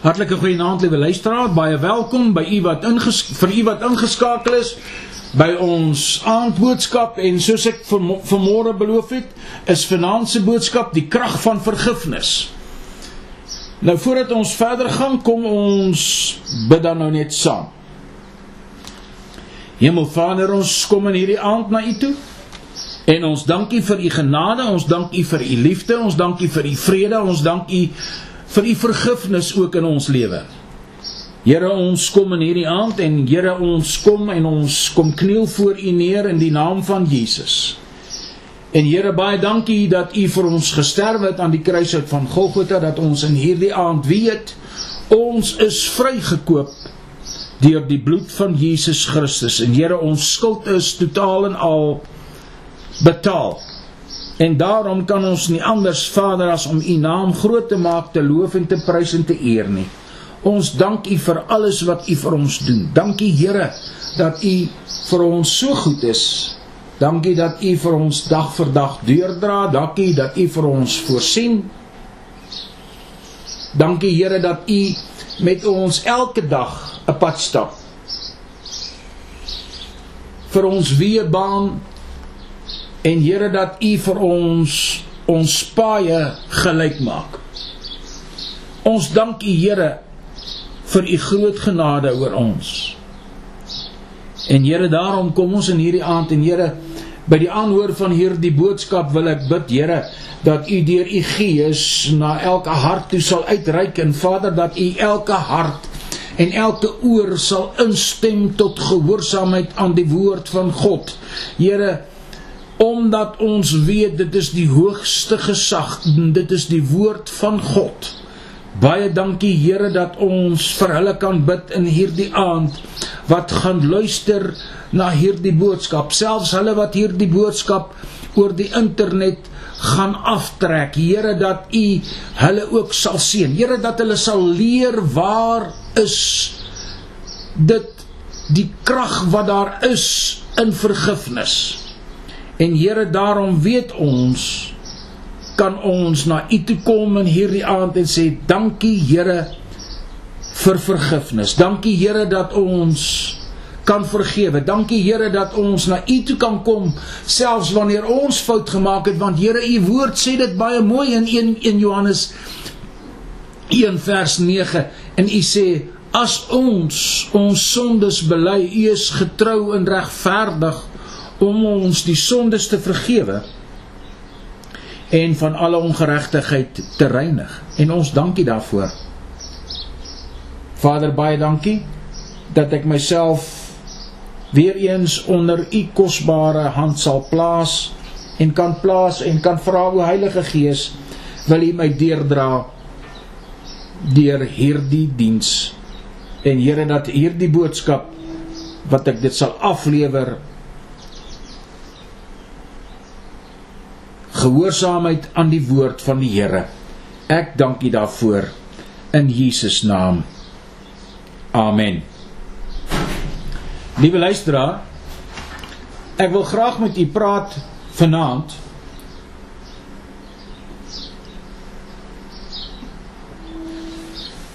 Hartlike goeienaand liewe luisteraar, baie welkom by u wat vir u wat ingeskakel is by ons aandboodskap en soos ek vanmôre beloof het, is vanaand se boodskap die krag van vergifnis. Nou voordat ons verder gaan, kom ons bid dan nou net saam. Hemelvader, ons kom in hierdie aand na u toe. En ons dank u vir u genade, ons dank u vir u liefde, ons dank u vir u vrede, ons dank u vir u vergifnis ook in ons lewe. Here, ons kom in hierdie aand en Here, ons kom en ons kom kniel voor u neer in die naam van Jesus. En Here, baie dankie dat u vir ons gesterf het aan die kruis uit van Golgotha dat ons in hierdie aand weet ons is vrygekoop deur die bloed van Jesus Christus. En Here, ons skuld is totaal en al betaal. En daarom kan ons nie anders Vader as om u naam groot te maak, te loof en te prys en te eer nie. Ons dank u vir alles wat u vir ons doen. Dankie Here dat u vir ons so goed is. Dankie dat u vir ons dag vir dag deurdra. Dankie dat u vir ons voorsien. Dankie Here dat u met ons elke dag 'n pad stap. Vir ons weer baan en Here dat U vir ons ons paaie gelyk maak. Ons dank U Here vir U groot genade oor ons. En Here daarom kom ons in hierdie aand en Here by die aanhoor van hierdie boodskap wil ek bid Here dat U deur U Gees na elke hart toe sal uitreik en Vader dat U elke hart en elke oor sal instem tot gehoorsaamheid aan die woord van God. Here omdat ons weet dit is die hoogste gesag dit is die woord van God. Baie dankie Here dat ons vir hulle kan bid in hierdie aand wat gaan luister na hierdie boodskap. Selfs hulle wat hierdie boodskap oor die internet gaan aftrek. Here dat u hulle ook sal seën. Here dat hulle sal leer waar is dit die krag wat daar is in vergifnis En Here, daarom weet ons kan ons na U toe kom in hierdie aand en sê dankie Here vir vergifnis. Dankie Here dat ons kan vergewe. Dankie Here dat ons na U toe kan kom selfs wanneer ons fout gemaak het want Here U woord sê dit baie mooi in 1 in Johannes 1 vers 9 en U sê as ons ons sondes bely, U is getrou en regverdig om ons die sondes te vergewe en van alle ongeregtigheid te reinig. En ons dankie daarvoor. Vader, baie dankie dat ek myself weer eens onder u kosbare hand sal plaas en kan plaas en kan vra o Heilige Gees, wil u my deurdra deur hierdie diens. En Here dat hierdie boodskap wat ek dit sal aflewer gehoorsaamheid aan die woord van die Here. Ek dank U daarvoor in Jesus naam. Amen. Liewe luisteraar, ek wil graag met u praat vanaand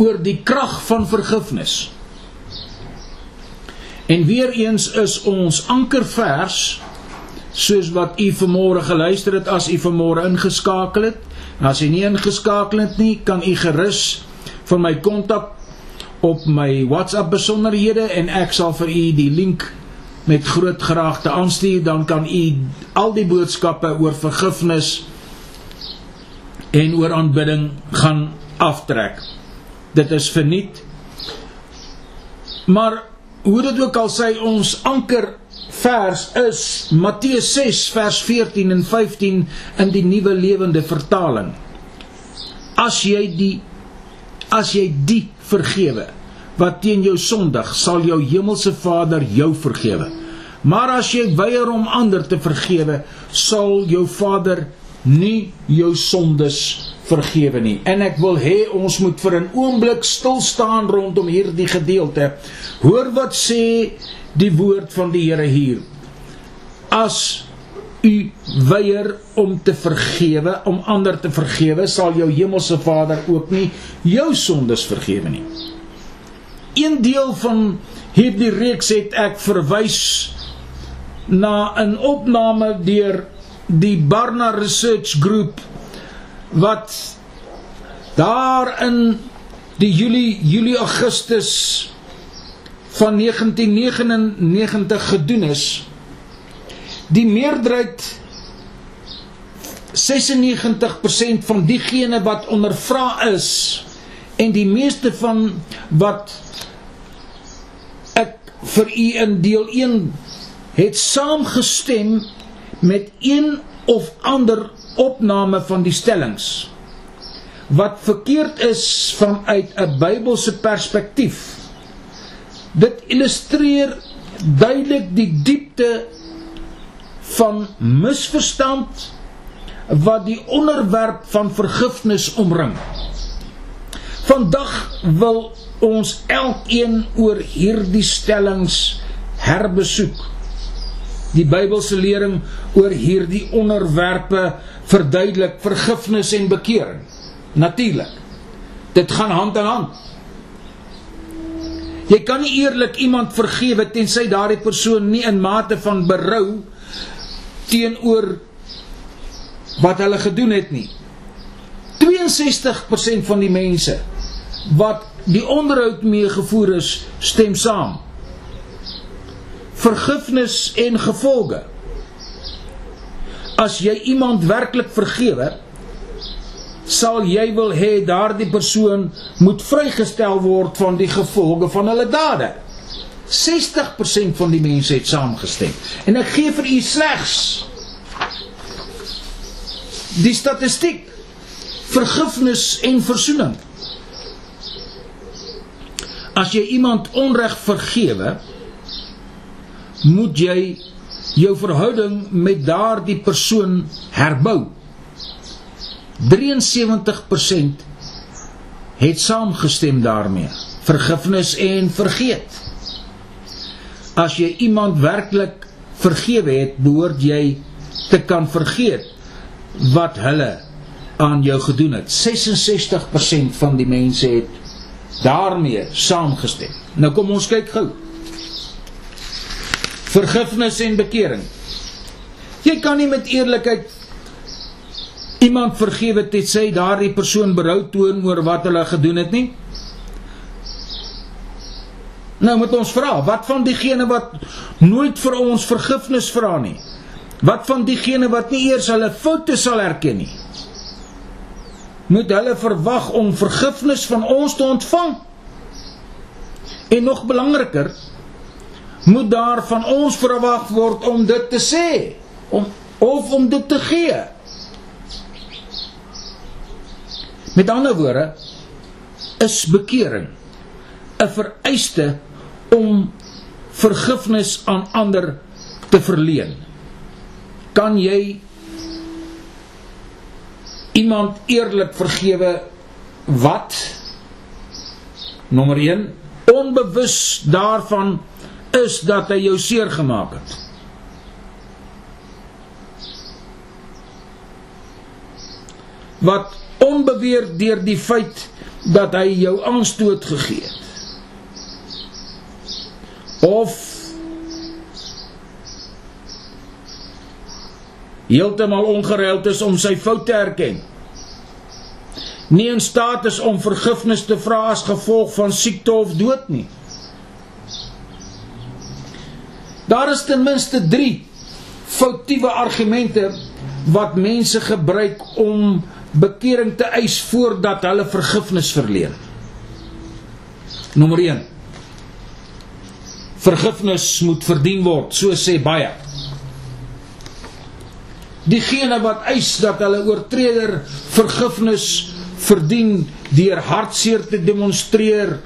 oor die krag van vergifnis. En weer eens is ons ankervers soos wat u vanmôre geluister het as u vanmôre ingeskakel het. As u nie ingeskakel het nie, kan u gerus vir my kontak op my WhatsApp besonderhede en ek sal vir u die link met groot graagte aanstuur dan kan u al die boodskappe oor vergifnis en oor aanbidding gaan aftrek. Dit is verniet. Maar hoe dit ook al sê ons anker vers is Matteus 6 vers 14 en 15 in die nuwe lewende vertaling. As jy die as jy die vergewe wat teen jou sondig, sal jou hemelse Vader jou vergewe. Maar as jy weier om ander te vergewe, sal jou Vader nie jou sondes vergewe nie. En ek wil hê ons moet vir 'n oomblik stil staan rondom hierdie gedeelte. Hoor wat sê die woord van die Here hier. As u weier om te vergewe, om ander te vergewe, sal jou hemelse Vader ook nie jou sondes vergewe nie. Een deel van hierdie reeks het ek verwys na 'n opname deur die Barna Research Group wat daar in die Julie Julie Augustus van 1999 gedoen is die meerderheid 96% van diegene wat ondervra is en die meeste van wat ek vir u in deel 1 het saamgestem met een of ander opname van die stellings wat verkeerd is vanuit 'n Bybelse perspektief. Dit illustreer duidelik die diepte van misverstand wat die onderwerp van vergifnis omring. Vandag wil ons elkeen oor hierdie stellings herbesoek. Die Bybelse lering oor hierdie onderwerpe verduidelik vergifnis en bekering. Natuurlik. Dit gaan hand aan hand. Jy kan nie eerlik iemand vergewe tensy daardie persoon nie in mate van berou teenoor wat hulle gedoen het nie. 62% van die mense wat die onderhoud mee gevoer is, stem saam. Vergifnis en gevolge. As jy iemand werklik vergewe, sal jy wil hê daardie persoon moet vrygestel word van die gevolge van hulle dade. 60% van die mense het saamgestem. En ek gee vir u slegs die statistiek vergifnis en verzoening. As jy iemand onreg vergewe, moet jy jou verhouding met daardie persoon herbou. 73% het saamgestem daarmee. Vergifnis en vergeet. As jy iemand werklik vergewe het, behoort jy te kan vergeet wat hulle aan jou gedoen het. 66% van die mense het daarmee saamgestem. Nou kom ons kyk gou. Vergifnis en bekering. Jy kan nie met eerlikheid iemand vergewe sê daardie persoon berou toon oor wat hulle gedoen het nie. Nou moet ons vra, wat van diegene wat nooit vir ons vergifnis vra nie? Wat van diegene wat nie eers hulle foute sal erken nie? Moet hulle verwag om vergifnis van ons te ontvang? En nog belangriker, moet daar van ons verwag word om dit te sê, om of om dit te gee? Met ander woorde, is bekering 'n vereiste om vergifnis aan ander te verleen. Kan jy iemand eerlik vergewe wat nommer 1 onbewus daarvan is dat hy jou seer gemaak het. Wat onbeweer deur die feit dat hy jou aanstoot gegee het. Of heeltemal ongereild is om sy fout te erken. Nie in staat is om vergifnis te vra as gevolg van siekte of dood nie. Daar is ten minste 3 foutiewe argumente wat mense gebruik om bekering te eis voordat hulle vergifnis verleen. Nommer 1. Vergifnis moet verdien word, so sê baie. Diegene wat eis dat hulle oortreder vergifnis verdien deur hartseer te demonstreer,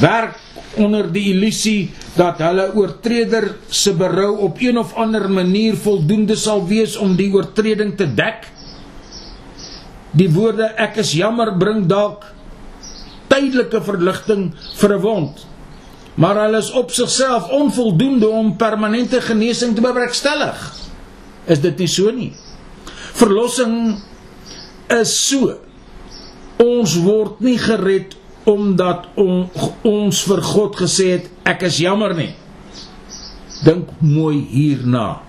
werk onder die illusie dat hulle oortreder se berou op een of ander manier voldoende sal wees om die oortreding te dek die woorde ek is jammer bring dalk tydelike verligting vir 'n wond. Maar hulle is op sigself onvoldoende om permanente genesing te bewerkstellig. is dit nie so nie. Verlossing is so. Ons word nie gered omdat on, ons vir God gesê het ek is jammer nie. Dink mooi hierna.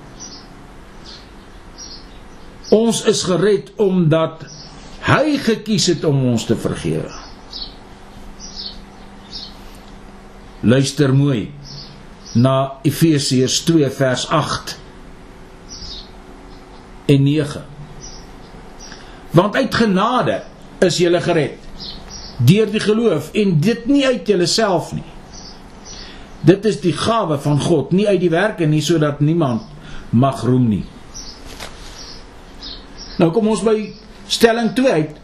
Ons is gered omdat hy gekies het om ons te vergewe. Luister mooi na Efesiërs 2 vers 8 en 9. Want uit genade is jy gered deur die geloof en dit nie uit jouself nie. Dit is die gawe van God, nie uit die werke nie sodat niemand mag roem nie. Nou kom ons by stelling 2 uit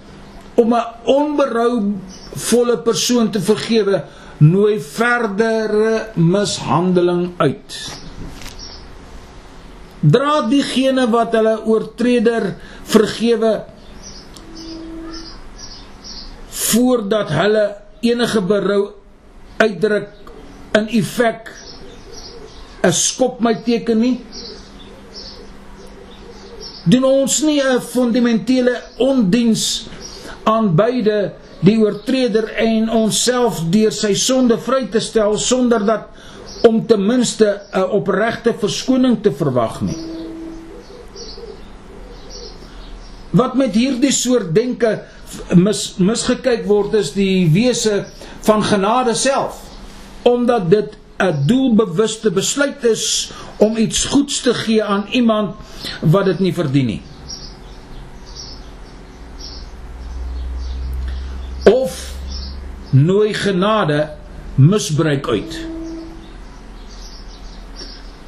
om 'n onberouvolle persoon te vergewe nooi verdere mishandeling uit. Dra diegene wat hulle oortreder vergewe voordat hulle enige berou uitdruk in effek 'n skop my teken nie. Doen ons nie 'n fundamentele ondiens aan beide die oortreder en onsself deur sy sonde vry te stel sonder dat om ten minste 'n opregte verskoning te verwag nie. Wat met hierdie soort denke mis misgekyk word is die wese van genade self omdat dit 'n doelbewuste besluit is om iets goeds te gee aan iemand wat dit nie verdien nie. Of nooi genade misbruik uit.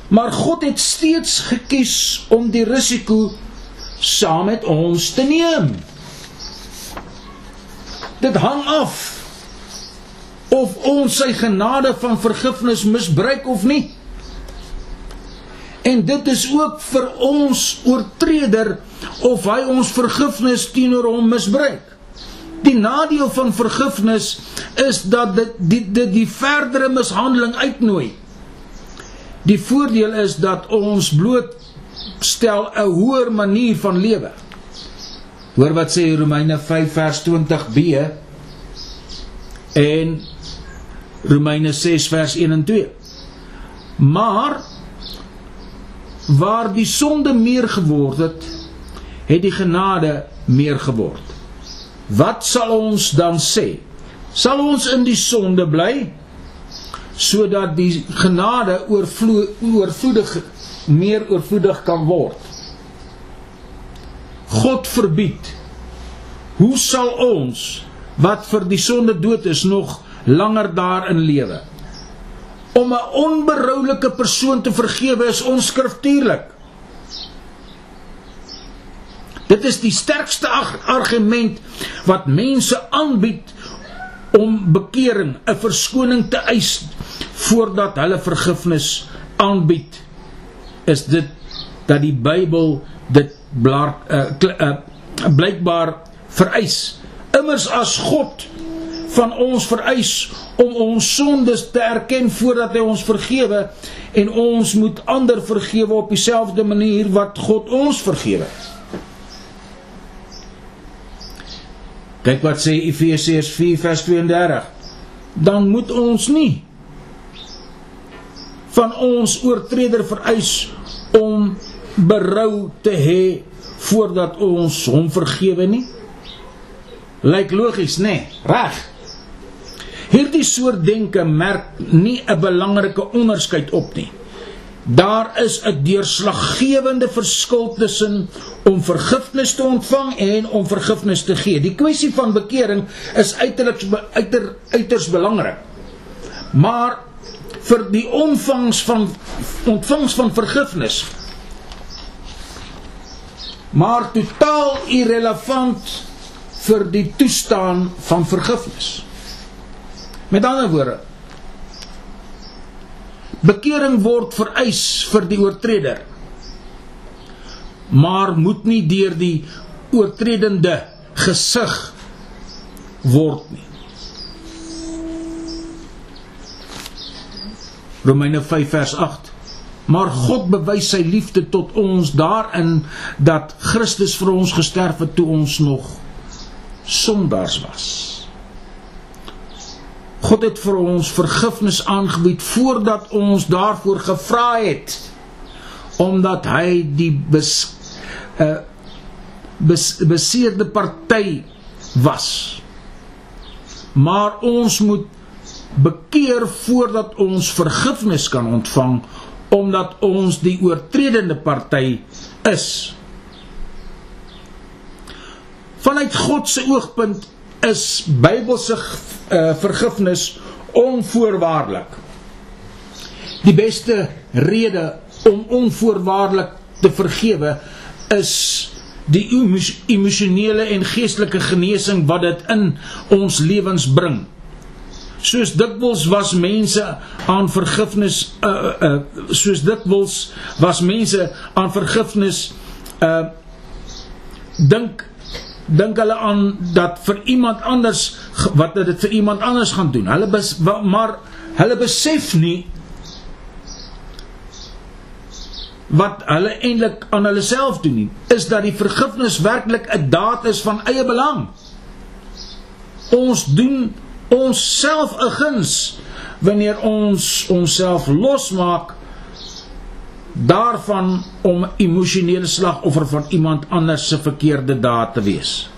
Maar God het steeds gekies om die risiko saam met ons te neem Dit hang af of ons sy genade van vergifnis misbruik of nie. En dit is ook vir ons oortreder of hy ons vergifnis teenoor hom misbruik. Die nadeel van vergifnis is dat dit die die, die verdere mishandeling uitnooi. Die voordeel is dat ons bloot stel 'n hoër manier van lewe. Hoor wat sê Romeine 5 vers 20b en Romeine 6 vers 1 en 2. Maar waar die sonde meer geword het, het die genade meer geword. Wat sal ons dan sê? Sal ons in die sonde bly sodat die genade oorvloedig meer oorvloedig kan word? God verbied. Hoe sal ons wat vir die sonde dood is nog langer daarin lewe? Om 'n onberoulike persoon te vergewe is onskriftuurlik. Dit is die sterkste argument wat mense aanbied om bekering, 'n verskoning te eis voordat hulle vergifnis aanbied. Is dit dat die Bybel dit blaar uh, uh, blykbaar vereis. Immers as God van ons vereis om ons sondes te erken voordat hy ons vergewe en ons moet ander vergewe op dieselfde manier wat God ons vergewe. Kyk wat sê Efesiërs 4:32. Dan moet ons nie van ons oortreder vereis om berou te hê voordat ons hom vergewe nie? Lyk logies, nê? Nee, reg. Hierdie soort denke merk nie 'n belangrike onderskeid op nie. Daar is 'n deurslaggewende verskil tussen om vergifnis te ontvang en om vergifnis te gee. Die kwessie van bekering is uiters uiter, uiters belangrik. Maar vir die ontvangs van ontvangs van vergifnis maar totaal irrelevant vir die toestaan van vergifnis. Met ander woorde, bekering word vereis vir die oortreder, maar moet nie deur die oortredende gesig word nie. Romeine 5 vers 8 Maar God bewys sy liefde tot ons daarin dat Christus vir ons gesterf het toe ons nog sondaars was. God het vir ons vergifnis aangebied voordat ons daarvoor gevra het omdat hy die bes, uh, bes, beseerde party was. Maar ons moet bekeer voordat ons vergifnis kan ontvang omdat ons die oortredende party is. Vanuit God se oogpunt is Bybelse uh, vergifnis onvoorwaardelik. Die beste rede om onvoorwaardelik te vergewe is die emosionele en geestelike genesing wat dit in ons lewens bring. Soos dikwels was mense aan vergifnis uh uh soos dikwels was mense aan vergifnis uh dink dink hulle aan dat vir iemand anders wat dit vir iemand anders gaan doen. Hulle bes, maar hulle besef nie wat hulle eintlik aan hulle self doen nie. Is dat die vergifnis werklik 'n daad is van eie belang. Ons doen onsself 'n guns wanneer ons onsself losmaak daarvan om emosionele slagoffer van iemand anders se verkeerde daad te wees.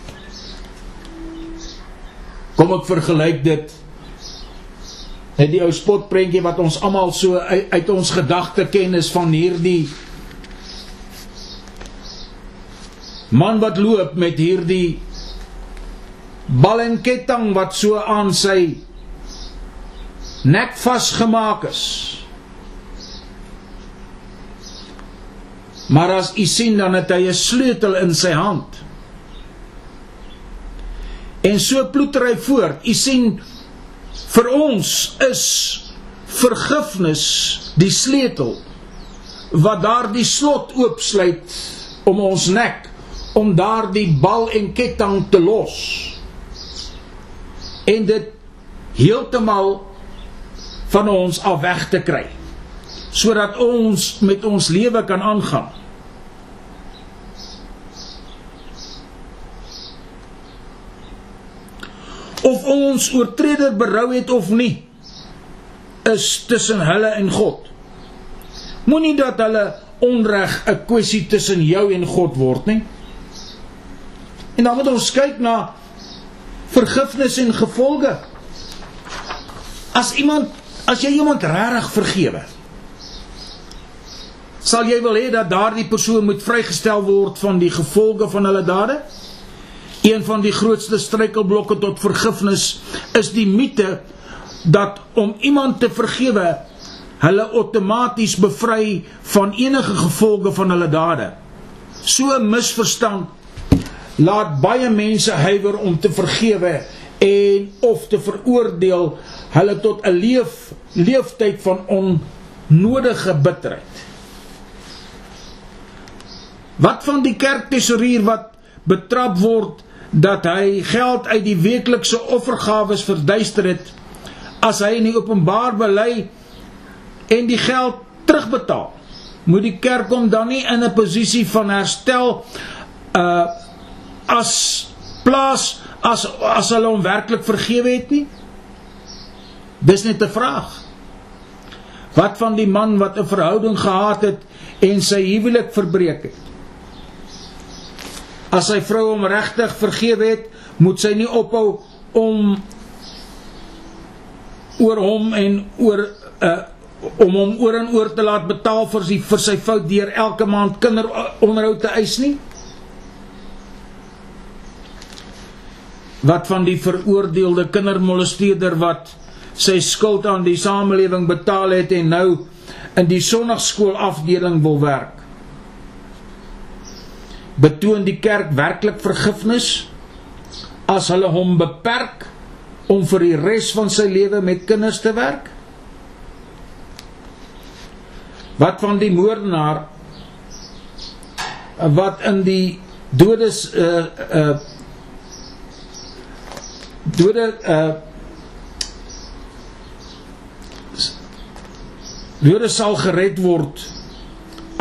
Kom ek vergelyk dit met die ou spotprentjie wat ons almal so uit, uit ons gedagte ken is van hierdie man wat loop met hierdie bal en ketting wat so aan sy nek vasgemaak is. Maar as u sien dan het hy 'n sleutel in sy hand. En so ploeter hy voort. U sien vir ons is vergifnis die sleutel wat daardie slot oopsluit om ons nek om daardie bal en ketting te los. En dit heeltemal van ons af weg te kry sodat ons met ons lewe kan aangaan. Of ons oortreder berou het of nie, is tussen hulle en God. Moenie dat hulle onreg 'n kwessie tussen jou en God word nie. En dan moet ons kyk na vergifnis en gevolge. As iemand as jy iemand regtig vergewe, sal jy wil hê dat daardie persoon moet vrygestel word van die gevolge van hulle dade? Een van die grootste struikelblokke tot vergifnis is die mite dat om iemand te vergewe hulle outomaties bevry van enige gevolge van hulle dade. So 'n misverstand laat baie mense huiwer om te vergewe en of te veroordeel hulle tot 'n leef leeftyd van onnodige bitterheid. Wat van die kerktesourier wat betrap word dat hy geld uit die weeklikse offergawes verduister het as hy in die openbaar bely en die geld terugbetaal moet die kerk hom dan nie in 'n posisie van herstel uh as plaas as as hulle hom werklik vergewe het nie? Dis net 'n vraag. Wat van die man wat 'n verhouding gehad het en sy huwelik verbreek het? As sy vrou hom regtig vergewe het, moet sy nie ophou om oor hom en oor uh om hom oor en oor te laat betaal vir sy vir sy fout deur elke maand kinderonderhoud te eis nie. Wat van die veroordeelde kindermolesteerder wat sy skuld aan die samelewing betaal het en nou in die sonnaarskool afdeling wil werk? betoon die kerk werklik vergifnis as hulle hom beperk om vir die res van sy lewe met kinders te werk? Wat van die moordenaar wat in die dodes uh uh dode uh dode sal gered word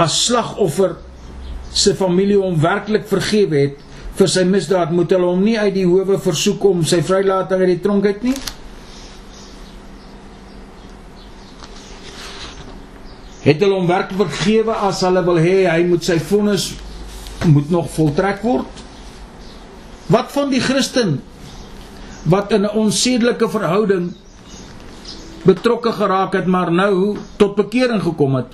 as slagoffer se familie hom werklik vergewe het vir sy misdaad, moet hulle hom nie uit die howe versoek om sy vrylating uit die tronk uit nie? Het hulle hom werklik vergewe as hulle wil hê hy moet sy vonnis moet nog voltrek word? Wat van die Christen wat in 'n onsedelike verhouding betrokke geraak het maar nou tot bekering gekom het?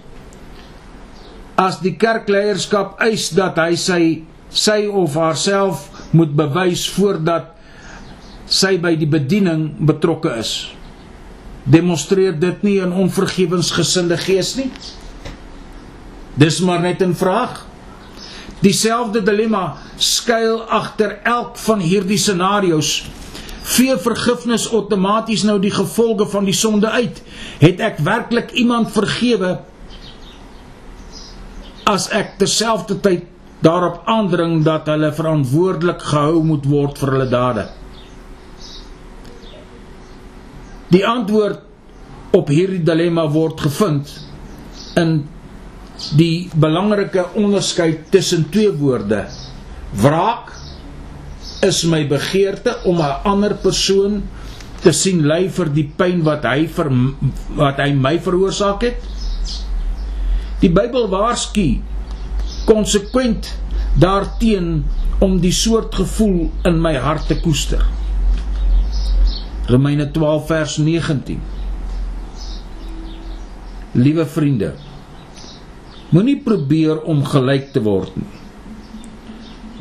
As die kerkleierskap eis dat hy sy sy of haarself moet bewys voordat sy by die bediening betrokke is. Demonstreer dit nie 'n onvergewensgesinde gees nie? Dis maar net 'n vraag. Dieselfde dilemma skuil agter elk van hierdie scenario's. Vee vergifnis outomaties nou die gevolge van die sonde uit? Het ek werklik iemand vergewe as ek terselfdertyd daarop aandring dat hulle verantwoordelik gehou moet word vir hulle dade? Die antwoord op hierdie dilemma word gevind in die belangrike onderskeid tussen twee woorde. Wraak is my begeerte om 'n ander persoon te sien ly vir die pyn wat hy vir wat hy my veroorsaak het. Die Bybel waarsku konsekwent daarteen om die soort gevoel in my hart te koester. Romeine 12 vers 19. Liewe vriende, Moenie probeer om gelyk te word nie.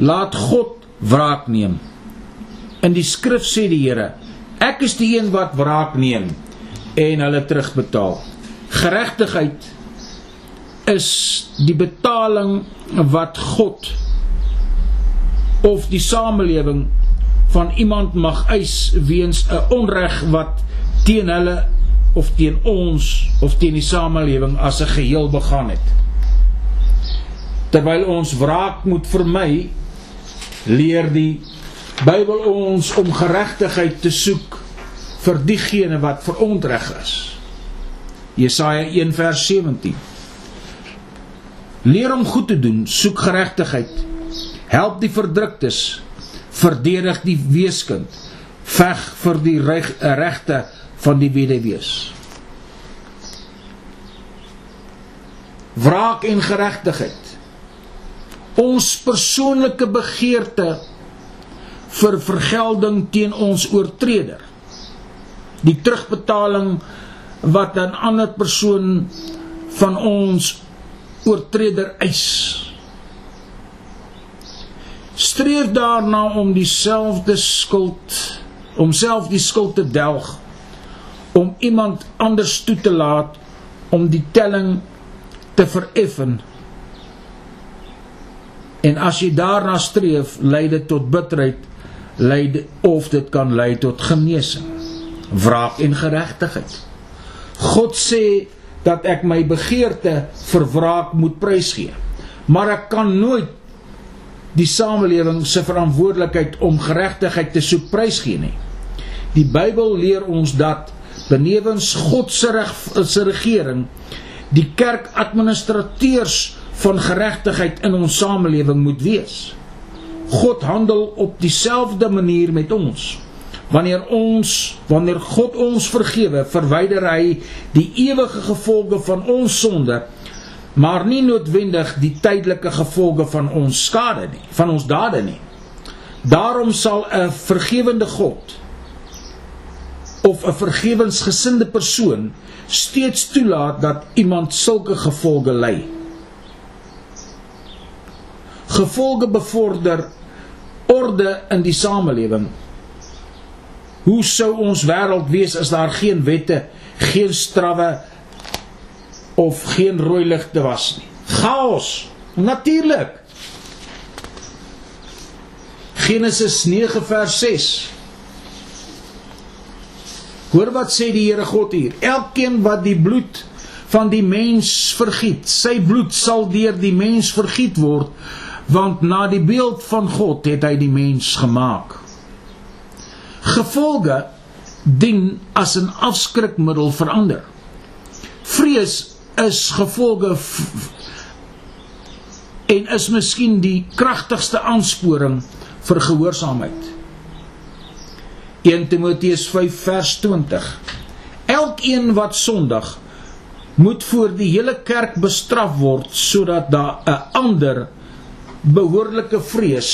Laat God wraak neem. In die skrif sê die Here, ek is die een wat wraak neem en hulle terugbetaal. Geregtigheid is die betaling wat God of die samelewing van iemand mag eis weens 'n onreg wat teen hulle of teen ons of teen die samelewing as 'n geheel begaan het terwyl ons wraak moet vermy leer die Bybel ons om geregtigheid te soek vir diegene wat verontreg is. Jesaja 1 vers 17 Leer om goed te doen soek geregtigheid help die verdruktes verdedig die weeskind. Veg vir die regte van die weduwees. Wraak en geregtigheid ons persoonlike begeerte vir vergelding teen ons oortreder. Die terugbetaling wat 'n ander persoon van ons oortreder eis. Streef daarna om dieselfde skuld, om self die skuld te delg, om iemand anders toe te laat om die telling te vereffen En as jy daarna streef, lei dit tot bitterheid, lei of dit kan lei tot genesing, wraak en geregtigheid. God sê dat ek my begeerte vir wraak moet prysgee. Maar ek kan nooit die samelewing se verantwoordelikheid om geregtigheid te soek prysgee nie. Die Bybel leer ons dat benewens God se reg se regering die kerkadministrateurs van geregtigheid in ons samelewing moet wees. God handel op dieselfde manier met ons. Wanneer ons, wanneer God ons vergewe, verwyder hy die ewige gevolge van ons sonde, maar nie noodwendig die tydelike gevolge van ons skade nie, van ons dade nie. Daarom sal 'n vergewende God of 'n vergewensgesinde persoon steeds toelaat dat iemand sulke gevolge ly gevolge bevorder orde in die samelewing. Hoe sou ons wêreld wees as daar geen wette, geen strawwe of geen rooi ligte was nie? Chaos. Natuurlik. Genesis 9 vers 6. Hoor wat sê die Here God hier? Elkeen wat die bloed van die mens vergiet, sy bloed sal deur die mens vergiet word want na die beeld van God het hy die mens gemaak. Gevolge dien as 'n afskrikmiddel vir ander. Vrees is gevolge en is miskien die kragtigste aansporing vir gehoorsaamheid. 1 Timoteus 5 vers 20. Elkeen wat sondig moet voor die hele kerk bestraf word sodat daar 'n ander behoorlike vrees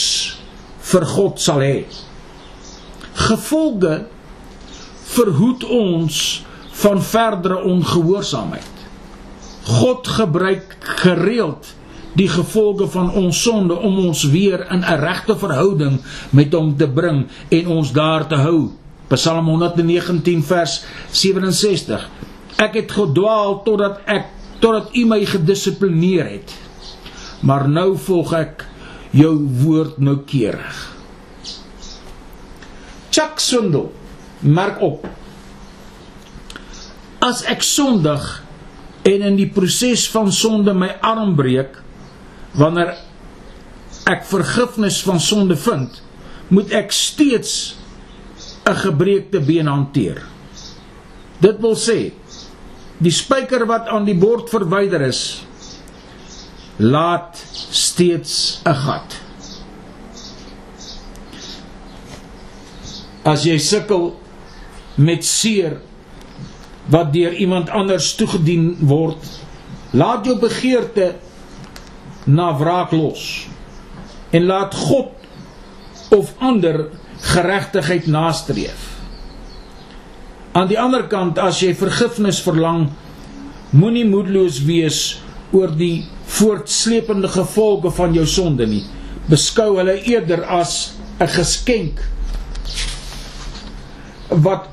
vir God sal hê. Gevolge verhoed ons van verdere ongehoorsaamheid. God gebruik gereeld die gevolge van ons sonde om ons weer in 'n regte verhouding met hom te bring en ons daar te hou. Psalm 119 vers 67. Ek het gedwaal totdat ek totdat U my gedissiplineer het. Maar nou volg ek jou woord noukeurig. Chuck Swindle merk op As ek sondig en in die proses van sonde my arm breek, wanneer ek vergifnis van sonde vind, moet ek steeds 'n gebreekte been hanteer. Dit wil sê die spyker wat aan die bord verwyder is, laat steeds 'n gat. As jy sukkel met seer wat deur iemand anders toegedien word, laat jou begeerte na wraak los en laat God of ander geregtigheid nastreef. Aan die ander kant as jy vergifnis verlang, moenie moedeloos wees oor die voortsleepende gevolge van jou sonde nie. Beskou hulle eerder as 'n geskenk wat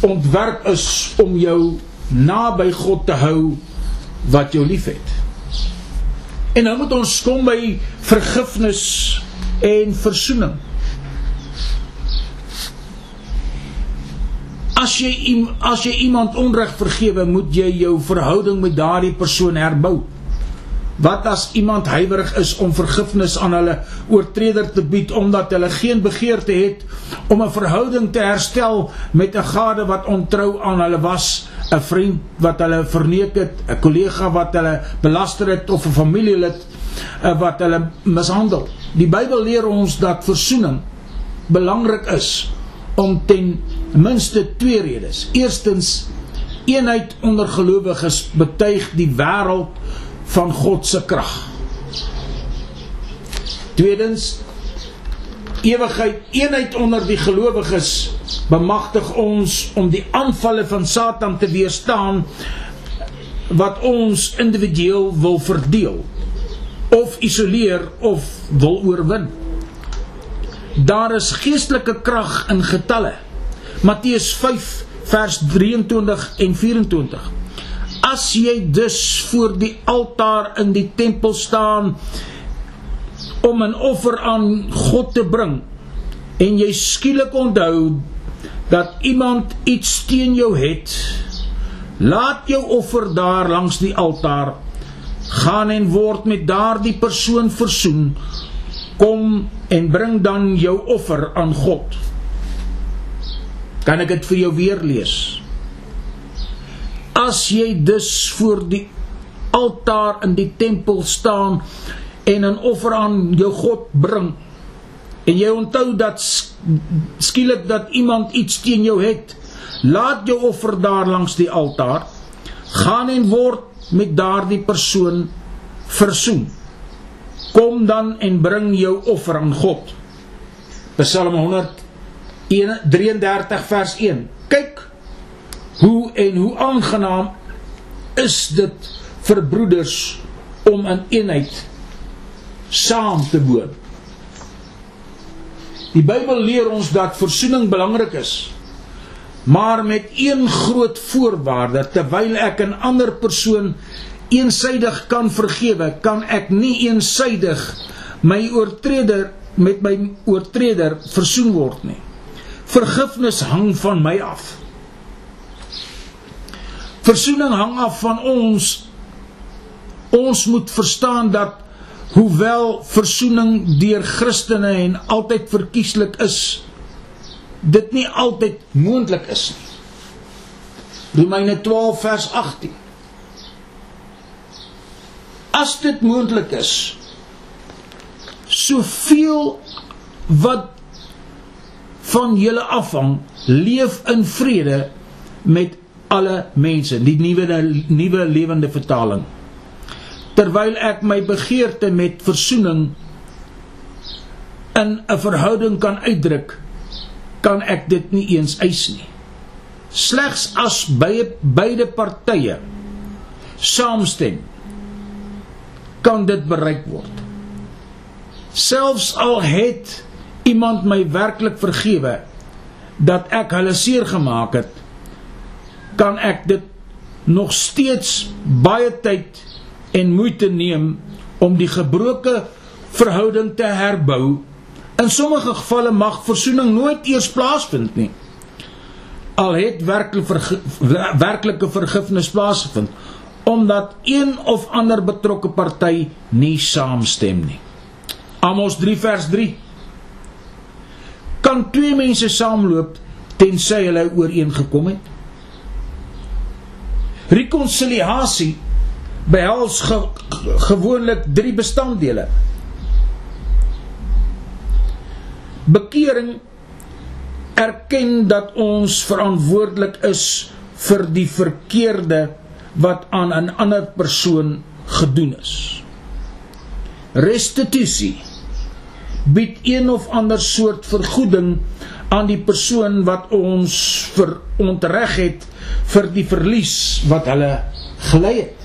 ontwerp is om jou naby God te hou wat jou liefhet. En nou moet ons kom by vergifnis en versoening. As jy as jy iemand onreg vergewe, moet jy jou verhouding met daardie persoon herbou. Wat as iemand huiwerig is om vergifnis aan hulle oortreder te bied omdat hulle geen begeerte het om 'n verhouding te herstel met 'n gade wat ontrou aan hulle was, 'n vriend wat hulle verneek het, 'n kollega wat hulle belaster het of 'n familielid eh, wat hulle mishandel. Die Bybel leer ons dat versoening belangrik is om ten minste twee redes. Eerstens eenheid onder gelowiges betuig die wêreld van God se krag. Tweedens ewigheid eenheid onder die gelowiges bemagtig ons om die aanvalle van Satan te weerstaan wat ons individueel wil verdeel of isoleer of wil oorwin. Daar is geestelike krag in getalle. Matteus 5 vers 23 en 24. As jy dus voor die altaar in die tempel staan om 'n offer aan God te bring en jy skielik onthou dat iemand iets teen jou het, laat jou offer daar langs die altaar gaan en word met daardie persoon versoen. Kom en bring dan jou offer aan God. Kan ek dit vir jou weer lees? As jy dus voor die altaar in die tempel staan en 'n offer aan jou God bring en jy onthou dat skielik dat iemand iets teen jou het laat jou offer daar langs die altaar gaan en word met daardie persoon versoen. Kom dan en bring jou offer aan God. Psalm 133 vers 1 kyk hoe en hoe aangenaam is dit vir broeders om in eenheid saam te woon. Die Bybel leer ons dat versoening belangrik is, maar met een groot voorwaarde, terwyl ek 'n ander persoon eensydig kan vergewe, kan ek nie eensydig my oortreder met my oortreder versoen word nie. Vergifnis hang van my af. Versoening hang af van ons. Ons moet verstaan dat hoewel versoening deur Christene en altyd verkieslik is, dit nie altyd moontlik is nie. Romeine 12 vers 18. As dit moontlik is soveel wat van julle afhang leef in vrede met alle mense die nuwe nuwe lewende vertaling. Terwyl ek my begeerte met versoening in 'n verhouding kan uitdruk kan ek dit nie eens eis nie. Slegs as beide beide partye saamstem kan dit bereik word. Selfs al het iemand my werklik vergewe dat ek hulle seer gemaak het kan ek dit nog steeds baie tyd en moeite neem om die gebroke verhouding te herbou. In sommige gevalle mag versoening nooit eers plaasvind nie al het werklik verge werklike vergifnis plaasgevind omdat een of ander betrokke party nie saamstem nie. Amos 3 vers 3 Kan twee mense saamloop tensy hulle ooreengekom het? Rekonsiliasie behels ge gewoonlik drie bestanddele. Bekering erken dat ons verantwoordelik is vir die verkeerde wat aan 'n ander persoon gedoen is. Restituisie bied een of ander soort vergoeding aan die persoon wat ons verontreg het vir die verlies wat hulle gelei het.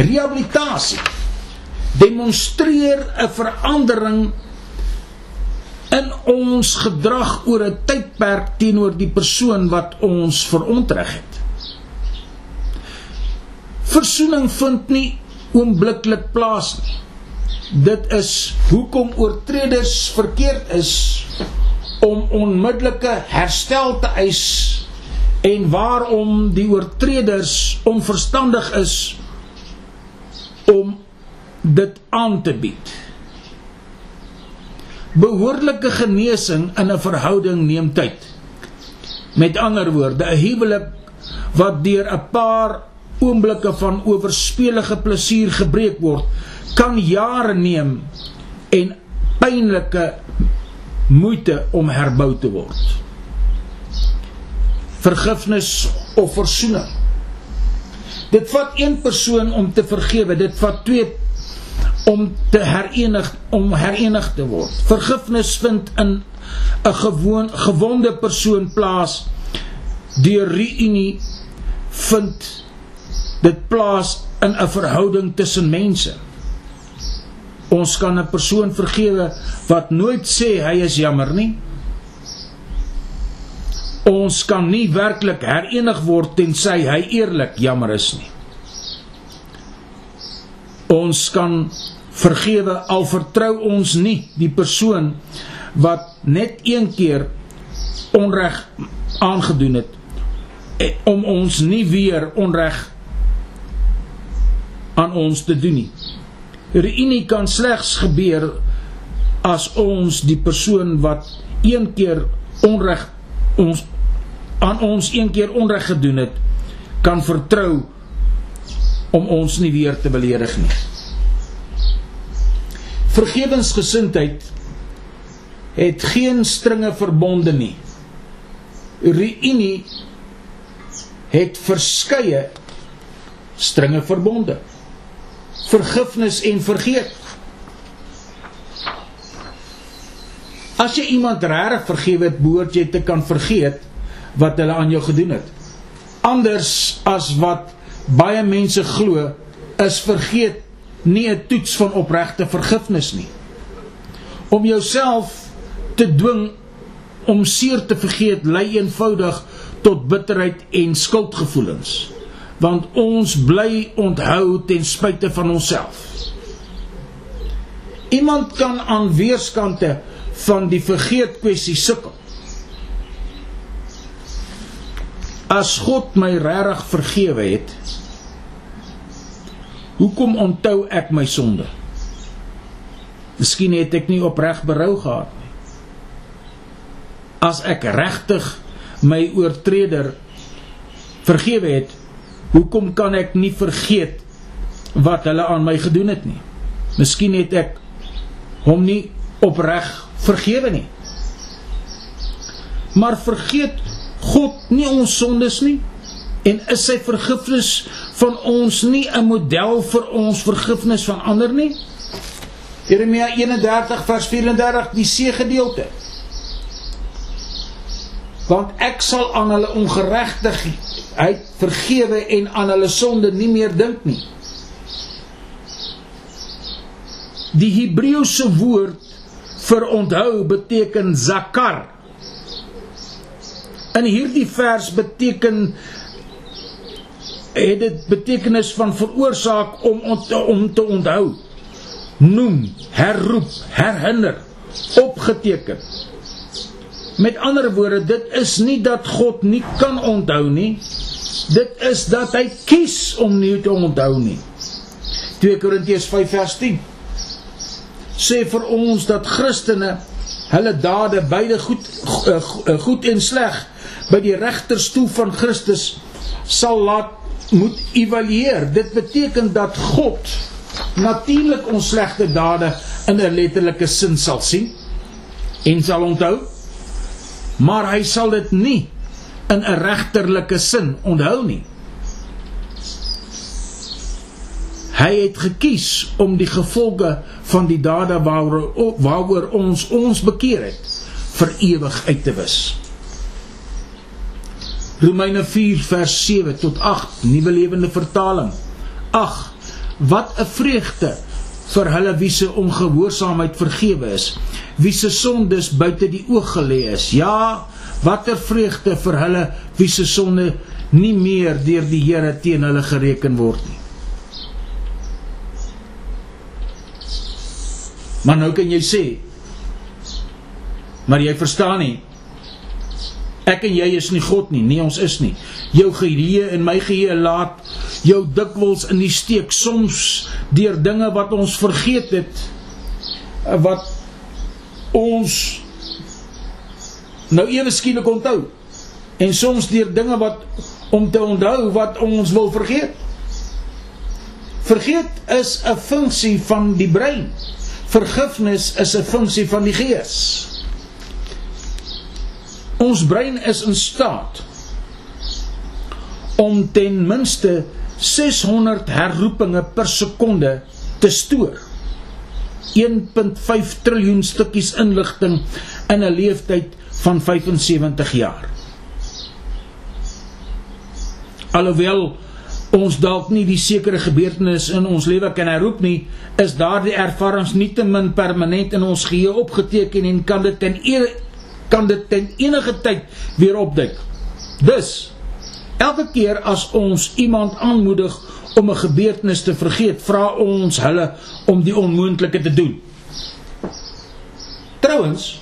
Rehabilitasie demonstreer 'n verandering in ons gedrag oor 'n tydperk teenoor die persoon wat ons verontreg het. Versoening vind nie oombliklik plaas nie. Dit is hoekom oortreders verkeerd is om onmiddellike herstel te eis en waarom die oortreders onverstandig is om dit aan te bied. Behoorlike genesing in 'n verhouding neem tyd. Met ander woorde, 'n huwelik wat deur 'n paar oomblikke van oorspelige plesier gebreek word, kan jare neem en pynlike moeite om herbou te word. Vergifnis of versoening. Dit vat een persoon om te vergewe, dit vat twee om te herenig om herenig te word. Vergifnis vind in 'n gewoon gewonde persoon plaas deur reunie vind dit plaas in 'n verhouding tussen mense. Ons kan 'n persoon vergewe wat nooit sê hy is jammer nie. Ons kan nie werklik herenig word tensy hy eerlik jammer is nie. Ons kan vergewe al vertrou ons nie die persoon wat net een keer onreg aangedoen het eh, om ons nie weer onreg aan ons te doen nie. Reunie kan slegs gebeur as ons die persoon wat een keer onreg ons aan ons een keer onreg gedoen het, kan vertrou om ons nie weer te beledig nie. Vergewensgesindheid het geen stringe verbonde nie. Reunie het verskeie stringe verbonde vergifnis en vergeet. As jy iemand regtig vergewe het, behoort jy te kan vergeet wat hulle aan jou gedoen het. Anders as wat baie mense glo, is vergeet nie 'n toets van opregte vergifnis nie. Om jouself te dwing om seer te vergeet lei eenvoudig tot bitterheid en skuldgevoelens want ons bly onthou ten spyte van onsself. Iemand kan aan weerskante van die vergeet kwessie sukkel. As God my regtig vergewe het, hoekom onthou ek my sonde? Miskien het ek nie opreg berou gehad nie. As ek regtig my oortreder vergewe het, Hoekom kan ek nie vergeet wat hulle aan my gedoen het nie. Miskien het ek hom nie opreg vergewe nie. Maar vergeet God nie ons sondes nie en is sy vergifnis van ons nie 'n model vir ons vergifnis van ander nie? Jeremia 31 vers 34 die see gedeelte. Want ek sal aan hulle ongeregtigheid vergewe en aan hulle sonde nie meer dink nie. Die Hebreëse woord vir onthou beteken zakar. In hierdie vers beteken het dit betekenis van veroorsaak om om te onthou. Noem, herroep, herinner, opgeteken. Met ander woorde, dit is nie dat God nie kan onthou nie. Dit is dat hy kies om nie te onthou nie. 2 Korintiërs 5 vers 10 sê vir ons dat Christene hulle dade beide goed eh, eh, goed en sleg by die regterstoel van Christus sal laat moet evalueer. Dit beteken dat God natuurlik ons slegte dade in 'n letterlike sin sal sien en sal onthou. Maar hy sal dit nie in 'n regterlike sin onthou nie. Hy het gekies om die gevolge van die dade waaroor waaroor ons ons bekeer het vir ewig uit te wis. Romeine 4 vers 7 tot 8 Nuwe Lewende Vertaling. Ag, wat 'n vreugde vir hulle wie se ongehoorsaamheid vergewe is, wie se sondes buite die oog gelê is. Ja, watter vreugde vir hulle wie se sonde nie meer deur die Here teen hulle gereken word nie. Maar nou kan jy sê Maar jy verstaan nie Ek en jy is nie God nie, nie ons is nie. Jou geheue en my geheue laat jou dikwels in die steek soms deur dinge wat ons vergeet het wat ons nou ewe skielik onthou. En soms deur dinge wat om te onthou wat ons wil vergeet. Vergeet is 'n funksie van die brein. Vergifnis is 'n funksie van die gees. Ons brein is in staat om ten minste 600 herroepinge per sekonde te stoor. 1.5 triljoen stukkies inligting in 'n leeftyd van 75 jaar. Alhoewel ons dalk nie die sekere gebeurtenisse in ons lewe kan herroep nie, is daardie ervarings nietemin permanent in ons geheue opgeteken en kan dit ten e kan dit ten enige tyd weer opduik. Dus elke keer as ons iemand aanmoedig om 'n gebeurtenis te vergeet, vra ons hulle om die onmoontlike te doen. Trouwens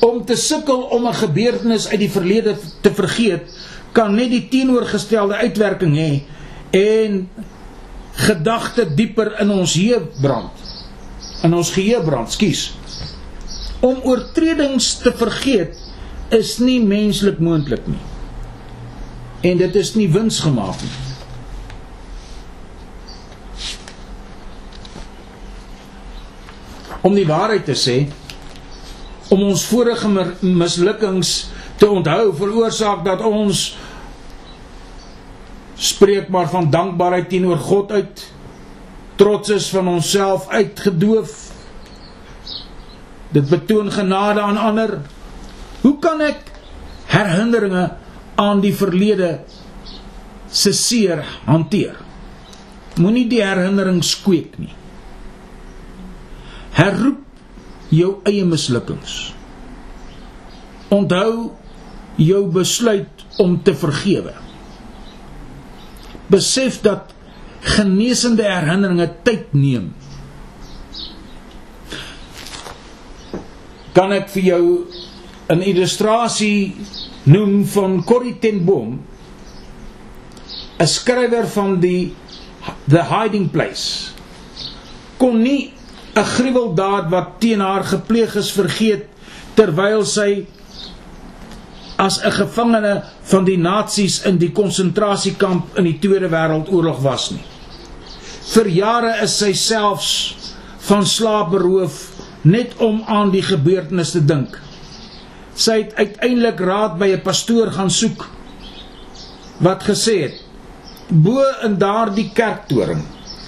om te sukkel om 'n gebeurtenis uit die verlede te vergeet, kan net die teenoorgestelde uitwerking hê en gedagte dieper in ons geheue brand. In ons geheue brand, skus. Om oortredings te vergeet is nie menslik moontlik nie. En dit is nie winsgemaak nie. Om die waarheid te sê, om ons vorige mislukkings te onthou veroorsaak dat ons spreek maar van dankbaarheid teenoor God uit trots is van onsself uitgedoof. Dit betoon genade aan ander. Hoe kan ek herinneringe aan die verlede se seer hanteer? Moenie die herinnerings kweek nie. Herroep jou eie mislukkings onthou jou besluit om te vergewe. Besef dat genesende herinneringe tyd neem. Kan ek vir jou 'n illustrasie noem van Corrie ten Boom, 'n skrywer van die The Hiding Place. Kon nie 'n gruweldaad wat teen haar gepleeg is vergeet terwyl sy as 'n gevangene van die nasies in die konsentrasiekamp in die Tweede Wêreldoorlog was nie. Vir jare is sy selfs van slaap beroof net om aan die gebeurtenis te dink. Sy het uiteindelik raad by 'n pastoor gaan soek wat gesê het: "Bo in daardie kerktoring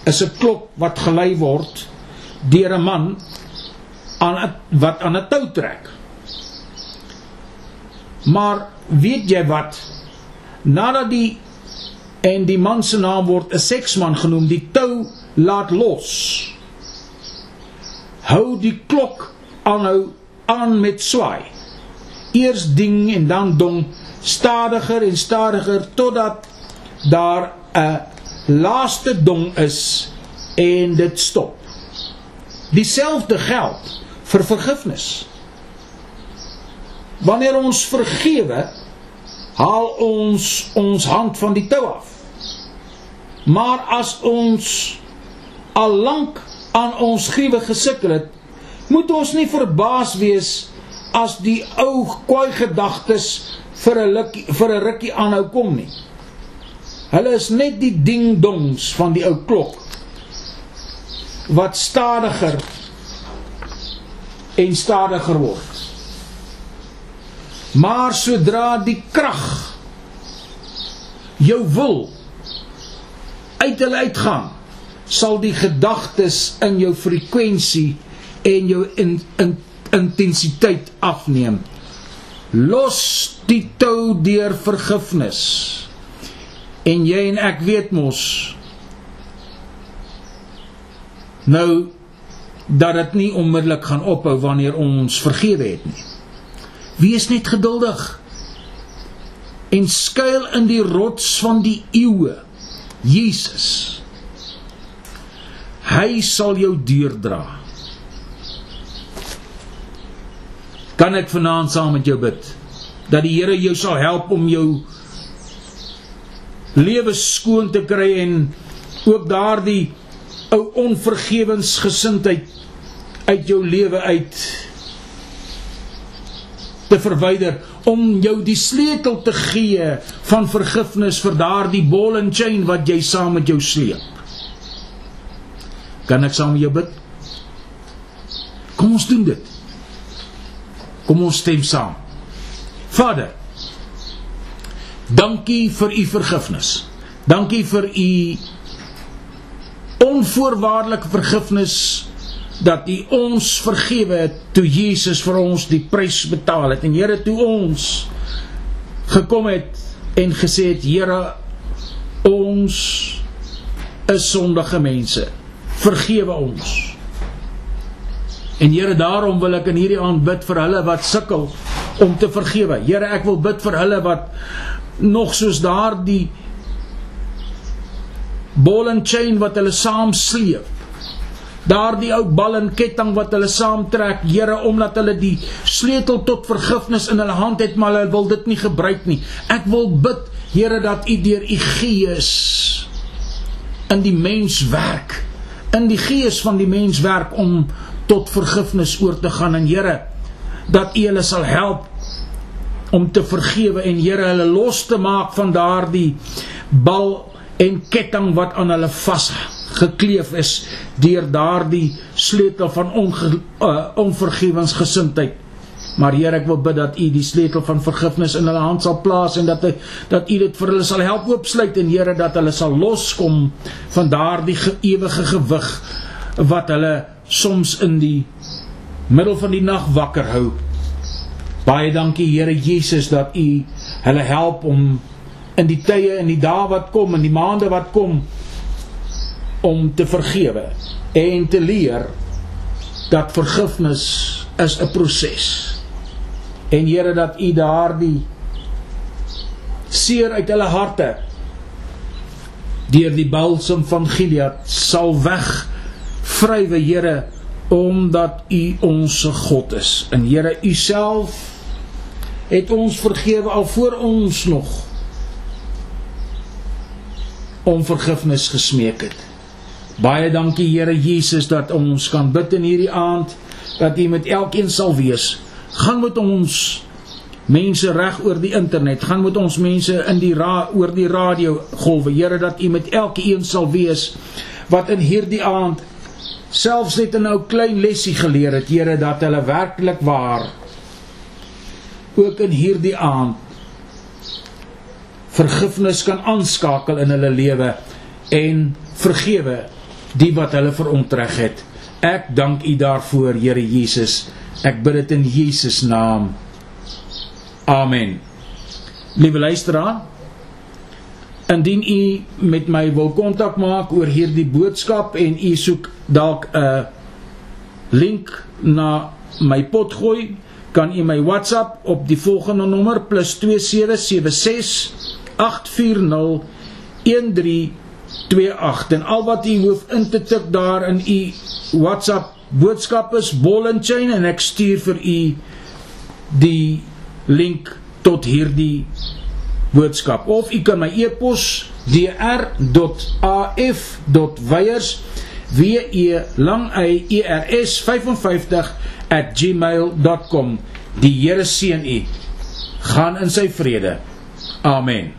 is 'n klok wat gelei word deur 'n man aan a, wat aan 'n tou trek." Maar weet jy wat? Nadat die en die man se naam word 'n seksman genoem, die tou laat los hou die klok aanhou aan met swaai. Eers ding en dan dong, stadiger en stadiger totdat daar 'n laaste dong is en dit stop. Dieselfde geld vir vergifnis. Wanneer ons vergewe, haal ons ons hand van die tou af. Maar as ons al lank aan ons gruwe gesukkel het, moet ons nie verbaas wees as die ou kwaai gedagtes vir 'n vir 'n rukkie aanhou kom nie. Hulle is net die ding dongs van die ou klok wat stadiger en stadiger word. Maar sodra die krag jou wil uit hulle uitgaan sal die gedagtes in jou frekwensie en jou in, in, intensiteit afneem. Los die tou deur vergifnis. En jy en ek weet mos nou dat dit nie onmiddellik gaan ophou wanneer ons vergewe het nie. Wees net geduldig en skuil in die rots van die eeue. Jesus Hy sal jou deurdra. Kan ek vanaand saam met jou bid dat die Here jou sal help om jou lewe skoon te kry en ook daardie ou onvergewensgesindheid uit jou lewe uit te verwyder om jou die sleutel te gee van vergifnis vir daardie ball and chain wat jy saam met jou sleep. Kan ek saam met jou bid? Kom ons doen dit. Kom ons stem saam. Vader, dankie vir u vergifnis. Dankie vir u onvoorwaardelike vergifnis dat u ons vergewe het toe Jesus vir ons die prys betaal het. En Here, toe ons gekom het en gesê het, Here, ons is sondige mense vergewe ons. En Here, daarom wil ek in hierdie aand bid vir hulle wat sukkel om te vergewe. Here, ek wil bid vir hulle wat nog soos daardie ball and chain wat hulle saam sleep. Daardie ou bal en ketting wat hulle saamtrek, Here, omdat hulle die sleutel tot vergifnis in hulle hand het, maar hulle wil dit nie gebruik nie. Ek wil bid, Here, dat U deur U Gees in die mens werk in die gees van die mens werk om tot vergifnis oor te gaan en Here dat U hulle sal help om te vergewe en Here hulle los te maak van daardie bal en ketting wat aan hulle vas gekleef is deur daardie sleutel van onge, uh, onvergewensgesindheid Maar Here, ek wil bid dat U die sleutel van vergifnis in hulle hand sal plaas en dat hy, dat U dit vir hulle sal help oopsluit en Here dat hulle sal loskom van daardie ge ewige gewig wat hulle soms in die middel van die nag wakker hou. Baie dankie Here Jesus dat U hulle help om in die tye en die dae wat kom en die maande wat kom om te vergewe en te leer dat vergifnis is 'n proses en Here dat U daardie seer uit hulle harte deur die balsem van Gilead sal weg vrywe Here omdat U ons God is. En Here U self het ons vergewe al voor ons nog om vergifnis gesmeek het. Baie dankie Here Jesus dat ons kan bid in hierdie aand dat U met elkeen sal wees gaan met ons mense reg oor die internet, gaan met ons mense in die ra oor die radio golwe. Here dat U met elkeen sal wees wat in hierdie aand selfs net 'n nou klein lesie geleer het, Here dat hulle werklik waar ook in hierdie aand vergifnis kan aanskakel in hulle lewe en vergewe die wat hulle verontreg het. Ek dank U daarvoor, Here Jesus. Ek bid dit in Jesus naam. Amen. Liewe luisteraar, indien u met my wil kontak maak oor hierdie boodskap en u soek dalk 'n link na my pot gooi, kan u my WhatsApp op die volgende nommer +2776 840 1328 en al wat u hoef in te tik daar in u WhatsApp boodskap is ball and chain en ek stuur vir u die link tot hierdie boodskap. Of u kan my e-pos dr.af.weyers w e lang y e r s 55 @gmail.com die Here seën u. Gaan in sy vrede. Amen